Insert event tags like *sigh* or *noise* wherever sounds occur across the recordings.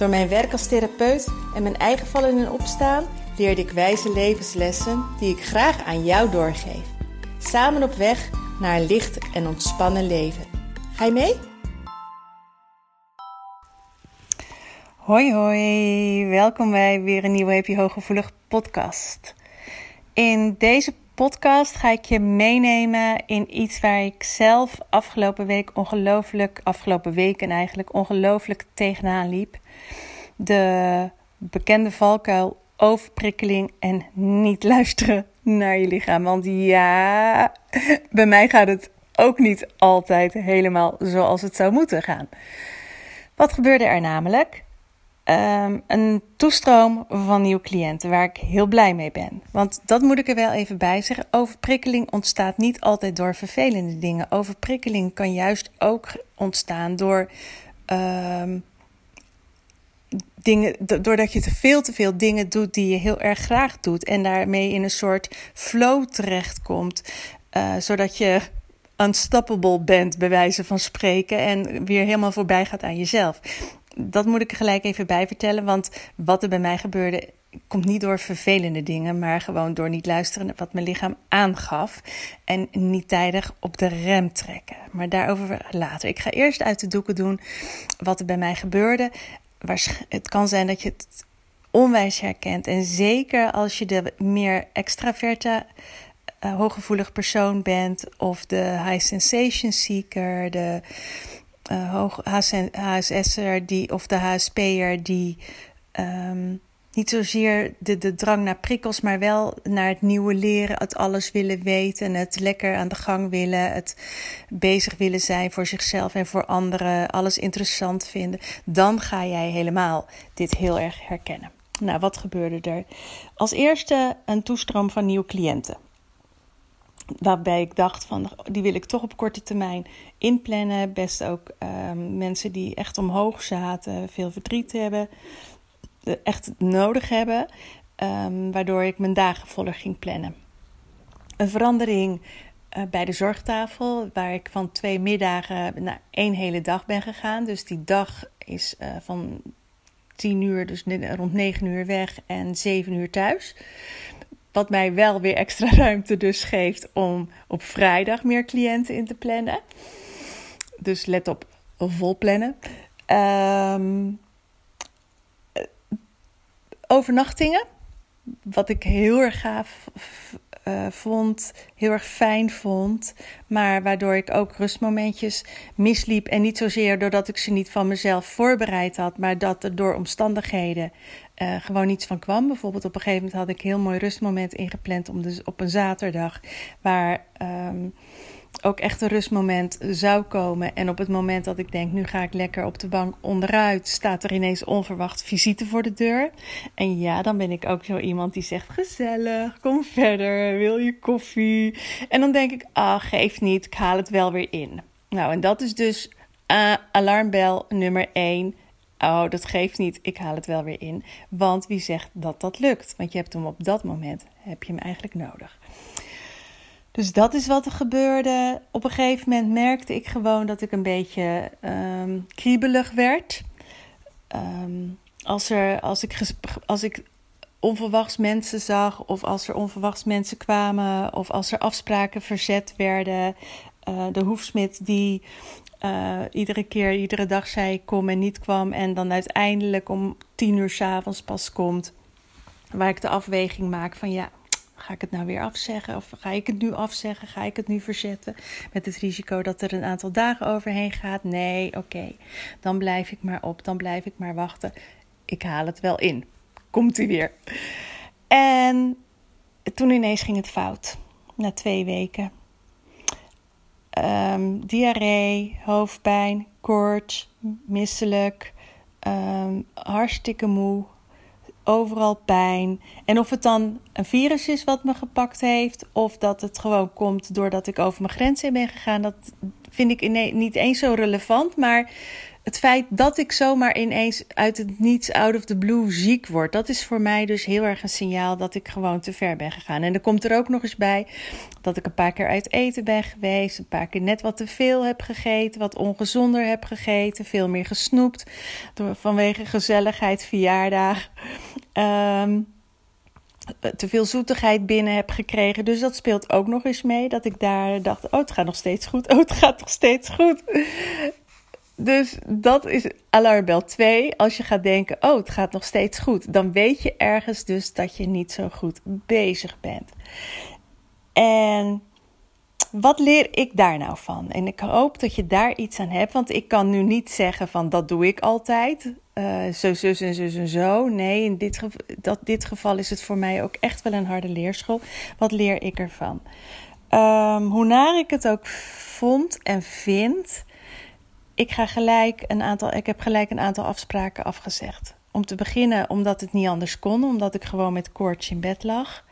Door mijn werk als therapeut en mijn eigen vallen en opstaan leerde ik wijze levenslessen die ik graag aan jou doorgeef. Samen op weg naar een licht en ontspannen leven. Ga je mee? Hoi hoi, welkom bij weer een nieuwe Happy Hooggevoelig podcast. In deze podcast ga ik je meenemen in iets waar ik zelf afgelopen week ongelooflijk, afgelopen weken eigenlijk ongelooflijk tegenaan liep. De bekende valkuil overprikkeling en niet luisteren naar je lichaam. Want ja, bij mij gaat het ook niet altijd helemaal zoals het zou moeten gaan. Wat gebeurde er namelijk? Ehm, een toestroom van nieuwe cliënten waar ik heel blij mee ben. Want dat moet ik er wel even bij zeggen. Overprikkeling ontstaat niet altijd door vervelende dingen. Overprikkeling kan juist ook ontstaan door. Ehm, dingen, doordat je te veel te veel dingen doet die je heel erg graag doet. En daarmee in een soort flow terechtkomt. Uh, zodat je unstoppable bent, bij wijze van spreken. En weer helemaal voorbij gaat aan jezelf dat moet ik er gelijk even bij vertellen. Want wat er bij mij gebeurde, komt niet door vervelende dingen, maar gewoon door niet luisteren naar wat mijn lichaam aangaf. En niet tijdig op de rem trekken. Maar daarover later. Ik ga eerst uit de doeken doen wat er bij mij gebeurde. Het kan zijn dat je het onwijs herkent. En zeker als je de meer extraverte. Uh, hooggevoelig persoon bent, of de high sensation seeker, de uh, hoog HSS'er die, of de HSP'er die um, niet zozeer de, de drang naar prikkels, maar wel naar het nieuwe leren, het alles willen weten, het lekker aan de gang willen, het bezig willen zijn voor zichzelf en voor anderen, alles interessant vinden, dan ga jij helemaal dit heel erg herkennen. Nou, wat gebeurde er? Als eerste een toestroom van nieuwe cliënten. Waarbij ik dacht van die wil ik toch op korte termijn inplannen. Best ook um, mensen die echt omhoog zaten, veel verdriet hebben, echt nodig hebben. Um, waardoor ik mijn dagen voller ging plannen. Een verandering uh, bij de zorgtafel, waar ik van twee middagen naar één hele dag ben gegaan. Dus die dag is uh, van tien uur, dus rond negen uur weg en zeven uur thuis. Wat mij wel weer extra *laughs* ruimte dus geeft om op vrijdag meer cliënten in te plannen. Dus let op vol plannen. Um, overnachtingen. Wat ik heel erg gaaf uh, vond, heel erg fijn vond. Maar waardoor ik ook rustmomentjes misliep. En niet zozeer doordat ik ze niet van mezelf voorbereid had, maar dat er door omstandigheden uh, gewoon iets van kwam. Bijvoorbeeld op een gegeven moment had ik een heel mooi rustmoment ingepland om dus op een zaterdag. Waar um, ook echt een rustmoment zou komen. En op het moment dat ik denk, nu ga ik lekker op de bank onderuit, staat er ineens onverwacht visite voor de deur. En ja, dan ben ik ook zo iemand die zegt, gezellig, kom verder, wil je koffie? En dan denk ik, ah, geef niet, ik haal het wel weer in. Nou, en dat is dus uh, alarmbel nummer 1. Oh, dat geeft niet, ik haal het wel weer in. Want wie zegt dat dat lukt? Want je hebt hem op dat moment, heb je hem eigenlijk nodig. Dus dat is wat er gebeurde. Op een gegeven moment merkte ik gewoon dat ik een beetje um, kriebelig werd. Um, als, er, als, ik, als ik onverwachts mensen zag, of als er onverwachts mensen kwamen, of als er afspraken verzet werden. Uh, de hoefsmid die uh, iedere keer, iedere dag zei kom en niet kwam, en dan uiteindelijk om tien uur s'avonds pas komt. Waar ik de afweging maak van ja, Ga ik het nou weer afzeggen? Of ga ik het nu afzeggen? Ga ik het nu verzetten? Met het risico dat er een aantal dagen overheen gaat? Nee, oké. Dan blijf ik maar op. Dan blijf ik maar wachten. Ik haal het wel in. Komt hij weer. En toen ineens ging het fout. Na twee weken. Um, diarree, hoofdpijn, koorts, misselijk, um, hartstikke moe, overal pijn. En of het dan een virus is wat me gepakt heeft, of dat het gewoon komt doordat ik over mijn grenzen ben gegaan, dat vind ik niet eens zo relevant. Maar het feit dat ik zomaar ineens uit het niets, out of the blue, ziek word, dat is voor mij dus heel erg een signaal dat ik gewoon te ver ben gegaan. En er komt er ook nog eens bij dat ik een paar keer uit eten ben geweest, een paar keer net wat te veel heb gegeten, wat ongezonder heb gegeten, veel meer gesnoept vanwege gezelligheid, verjaardag. Um, te veel zoetigheid binnen heb gekregen. Dus dat speelt ook nog eens mee. Dat ik daar dacht: oh, het gaat nog steeds goed. Oh, het gaat nog steeds goed. Dus dat is alarmbel 2. Als je gaat denken, oh, het gaat nog steeds goed. Dan weet je ergens dus dat je niet zo goed bezig bent. En wat leer ik daar nou van? En ik hoop dat je daar iets aan hebt. Want ik kan nu niet zeggen van dat doe ik altijd. Uh, zo, zus en zus en zo. Nee, in dit, dat, dit geval is het voor mij ook echt wel een harde leerschool. Wat leer ik ervan? Um, hoe naar ik het ook vond en vind ik, ga gelijk een aantal, ik heb gelijk een aantal afspraken afgezegd. Om te beginnen omdat het niet anders kon, omdat ik gewoon met koorts in bed lag.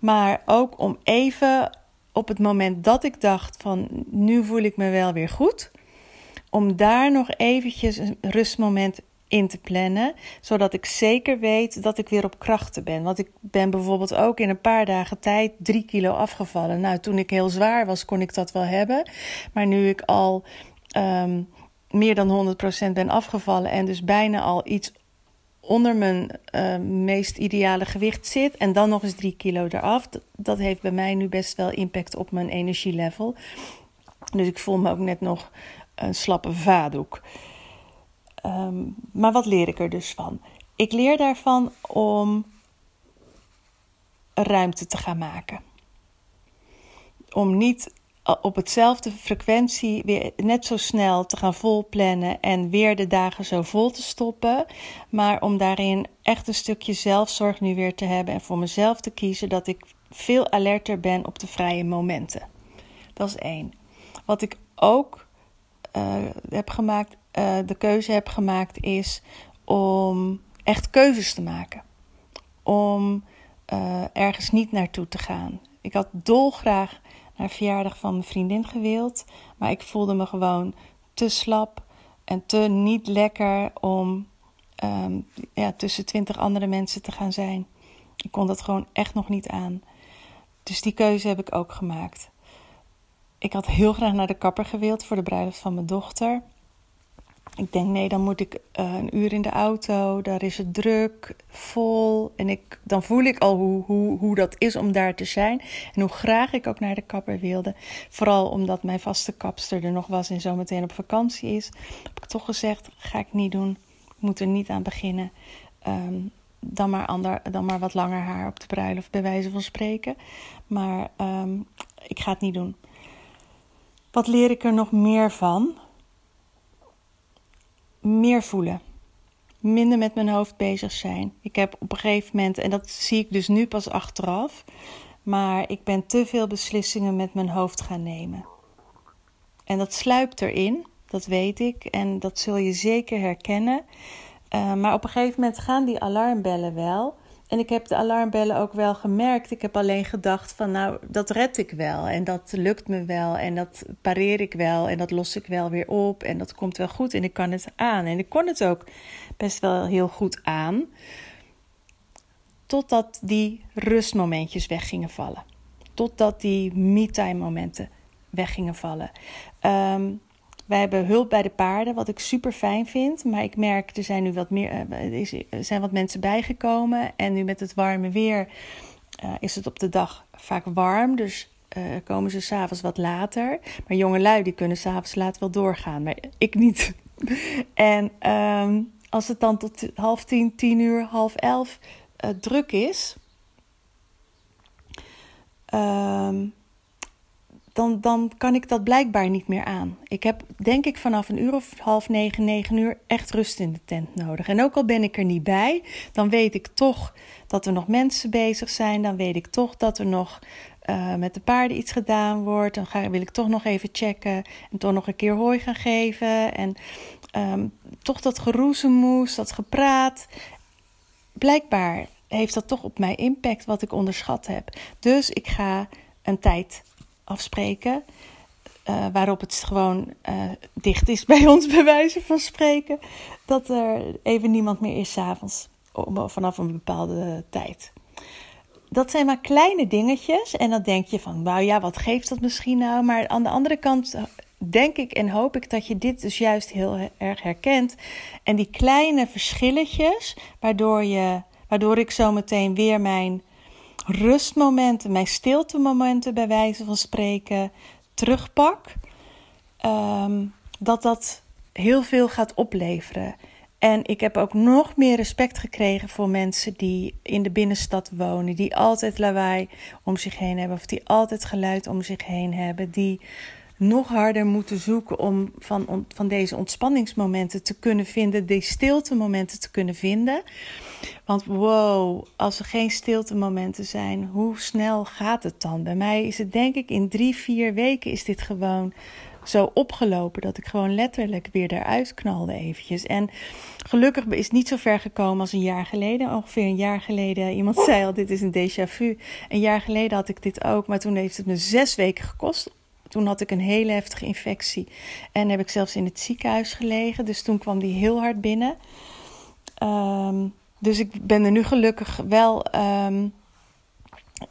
Maar ook om even op het moment dat ik dacht van nu voel ik me wel weer goed, om daar nog eventjes een rustmoment in te plannen, zodat ik zeker weet dat ik weer op krachten ben. Want ik ben bijvoorbeeld ook in een paar dagen tijd drie kilo afgevallen. Nou, toen ik heel zwaar was, kon ik dat wel hebben. Maar nu ik al ehm, meer dan 100% ben afgevallen en dus bijna al iets onder mijn uh, meest ideale gewicht zit en dan nog eens 3 kilo eraf, dat heeft bij mij nu best wel impact op mijn energielevel. Dus ik voel me ook net nog een slappe vadoek. Um, maar wat leer ik er dus van? Ik leer daarvan om ruimte te gaan maken. Om niet op hetzelfde frequentie weer net zo snel te gaan volplannen en weer de dagen zo vol te stoppen. Maar om daarin echt een stukje zelfzorg nu weer te hebben en voor mezelf te kiezen dat ik veel alerter ben op de vrije momenten. Dat is één. Wat ik ook uh, heb gemaakt, uh, de keuze heb gemaakt, is om echt keuzes te maken. Om uh, ergens niet naartoe te gaan. Ik had dolgraag naar verjaardag van mijn vriendin gewild. Maar ik voelde me gewoon te slap en te niet lekker om um, ja, tussen twintig andere mensen te gaan zijn. Ik kon dat gewoon echt nog niet aan. Dus die keuze heb ik ook gemaakt. Ik had heel graag naar de kapper gewild voor de bruiloft van mijn dochter. Ik denk, nee, dan moet ik uh, een uur in de auto. Daar is het druk, vol. En ik, dan voel ik al hoe, hoe, hoe dat is om daar te zijn. En hoe graag ik ook naar de kapper wilde. Vooral omdat mijn vaste kapster er nog was en zo meteen op vakantie is. Heb ik toch gezegd, ga ik niet doen. Ik moet er niet aan beginnen. Um, dan, maar ander, dan maar wat langer haar op de bruiloft, bij wijze van spreken. Maar um, ik ga het niet doen. Wat leer ik er nog meer van? Meer voelen. Minder met mijn hoofd bezig zijn. Ik heb op een gegeven moment, en dat zie ik dus nu pas achteraf, maar ik ben te veel beslissingen met mijn hoofd gaan nemen. En dat sluipt erin, dat weet ik, en dat zul je zeker herkennen. Uh, maar op een gegeven moment gaan die alarmbellen wel. En ik heb de alarmbellen ook wel gemerkt. Ik heb alleen gedacht van nou, dat red ik wel. En dat lukt me wel. En dat pareer ik wel. En dat los ik wel weer op. En dat komt wel goed. En ik kan het aan. En ik kon het ook best wel heel goed aan. Totdat die rustmomentjes weg gingen vallen. Totdat die me-time momenten weg gingen vallen. Um, wij hebben hulp bij de paarden, wat ik super fijn vind. Maar ik merk, er zijn nu wat meer, eh, er zijn wat mensen bijgekomen. En nu met het warme weer uh, is het op de dag vaak warm. Dus uh, komen ze s'avonds wat later. Maar jonge lui die kunnen s'avonds laat wel doorgaan. Maar ik niet. *laughs* en um, als het dan tot half tien, tien uur, half elf druk is. Um, dan, dan kan ik dat blijkbaar niet meer aan. Ik heb denk ik vanaf een uur of half negen, negen uur echt rust in de tent nodig. En ook al ben ik er niet bij, dan weet ik toch dat er nog mensen bezig zijn. Dan weet ik toch dat er nog uh, met de paarden iets gedaan wordt. Dan ga, wil ik toch nog even checken en toch nog een keer hooi gaan geven. En um, toch dat geroezemoes, dat gepraat. blijkbaar heeft dat toch op mij impact wat ik onderschat heb. Dus ik ga een tijd afspreken. Uh, waarop het gewoon uh, dicht is *laughs* bij ons, bij wijze van spreken. Dat er even niemand meer is s'avonds vanaf een bepaalde tijd. Dat zijn maar kleine dingetjes. En dan denk je van, wauw ja, wat geeft dat misschien nou? Maar aan de andere kant denk ik en hoop ik dat je dit dus juist heel erg herkent. En die kleine verschilletjes, waardoor, je, waardoor ik zo meteen weer mijn rustmomenten, mijn stiltemomenten bij wijze van spreken terugpak. Ehm, dat dat heel veel gaat opleveren. En ik heb ook nog meer respect gekregen voor mensen die in de binnenstad wonen, die altijd lawaai om zich heen hebben, of die altijd geluid om zich heen hebben, die nog harder moeten zoeken om van, van deze ontspanningsmomenten te kunnen vinden, die stilte momenten te kunnen vinden. Want wow, als er geen stilte momenten zijn, hoe snel gaat het dan? Bij mij is het denk ik in drie, vier weken is dit gewoon zo opgelopen dat ik gewoon letterlijk weer eruit knalde eventjes. En gelukkig is het niet zo ver gekomen als een jaar geleden. Ongeveer een jaar geleden, iemand zei al, dit is een déjà vu. Een jaar geleden had ik dit ook, maar toen heeft het me zes weken gekost. Toen had ik een hele heftige infectie en heb ik zelfs in het ziekenhuis gelegen. Dus toen kwam die heel hard binnen. Um, dus ik ben er nu gelukkig wel um,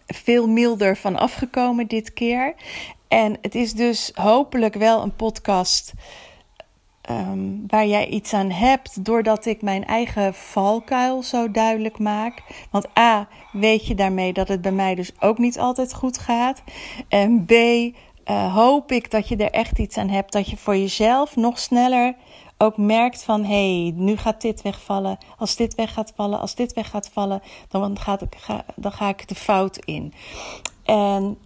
veel milder van afgekomen dit keer. En het is dus hopelijk wel een podcast um, waar jij iets aan hebt, doordat ik mijn eigen valkuil zo duidelijk maak. Want A, weet je daarmee dat het bij mij dus ook niet altijd goed gaat. En B, uh, hoop ik dat je er echt iets aan hebt, dat je voor jezelf nog sneller ook merkt van hé, hey, nu gaat dit wegvallen. Als dit weg gaat vallen, als dit weg gaat vallen, dan, gaat ga, dan ga ik de fout in. En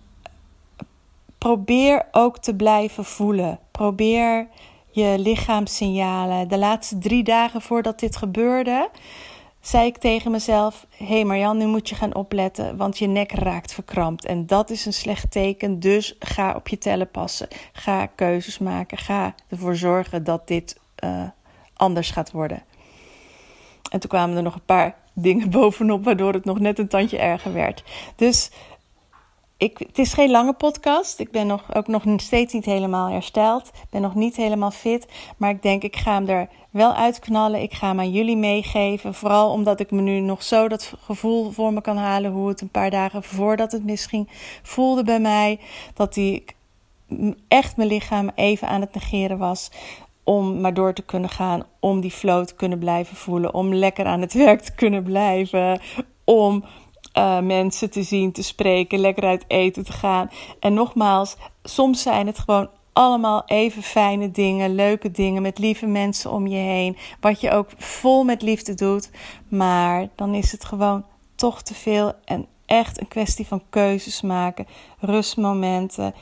probeer ook te blijven voelen. Probeer je lichaamssignalen. De laatste drie dagen voordat dit gebeurde, zei ik tegen mezelf: Hé hey Marjan, nu moet je gaan opletten, want je nek raakt verkrampt. En dat is een slecht teken. Dus ga op je tellen passen. Ga keuzes maken. Ga ervoor zorgen dat dit uh, anders gaat worden. En toen kwamen er nog een paar *laughs* dingen bovenop, waardoor het nog net een tandje erger werd. Dus ik, het is geen lange podcast. Ik ben nog, ook nog steeds niet helemaal hersteld. Ik ben nog niet helemaal fit. Maar ik denk, ik ga hem er wel uitknallen. Ik ga hem aan jullie meegeven. Vooral omdat ik me nu nog zo dat gevoel voor me kan halen. Hoe het een paar dagen voordat het misschien voelde bij mij. Dat die echt mijn lichaam even aan het negeren was om maar door te kunnen gaan, om die flow te kunnen blijven voelen, om lekker aan het werk te kunnen blijven, om uh, mensen te zien, te spreken, lekker uit eten te gaan. En nogmaals, soms zijn het gewoon allemaal even fijne dingen, leuke dingen met lieve mensen om je heen, wat je ook vol met liefde doet, maar dan is het gewoon toch te veel en echt een kwestie van keuzes maken, rustmomenten,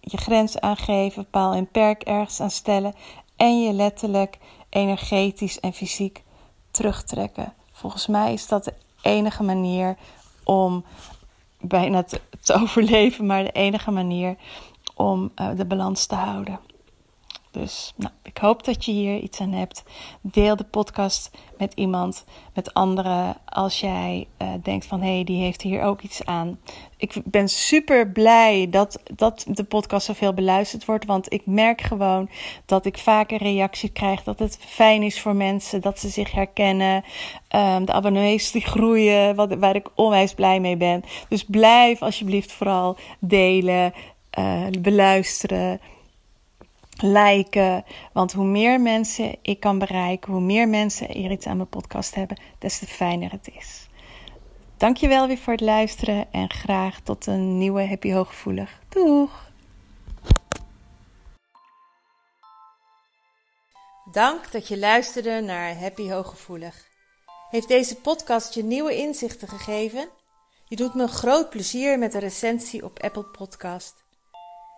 je grens aangeven, paal en perk ergens aan stellen en je letterlijk energetisch en fysiek terugtrekken. Volgens mij is dat de enige manier om bijna te, te overleven, maar de enige manier om uh, de balans te houden. Dus nou, ik hoop dat je hier iets aan hebt. Deel de podcast met iemand, met anderen, als jij uh, denkt van hé, hey, die heeft hier ook iets aan. Ik ben super blij dat, dat de podcast zoveel beluisterd wordt, want ik merk gewoon dat ik vaker reacties krijg, dat het fijn is voor mensen, dat ze zich herkennen. Um, de abonnees die groeien, waar ik onwijs blij mee ben. Dus blijf alsjeblieft vooral delen, uh, beluisteren liken. Want hoe meer mensen ik kan bereiken, hoe meer mensen er iets aan mijn podcast hebben, des te fijner het is. Dankjewel weer voor het luisteren en graag tot een nieuwe Happy Hooggevoelig. Doeg! Dank dat je luisterde naar Happy Hooggevoelig. Heeft deze podcast je nieuwe inzichten gegeven? Je doet me groot plezier met een recensie op Apple Podcast.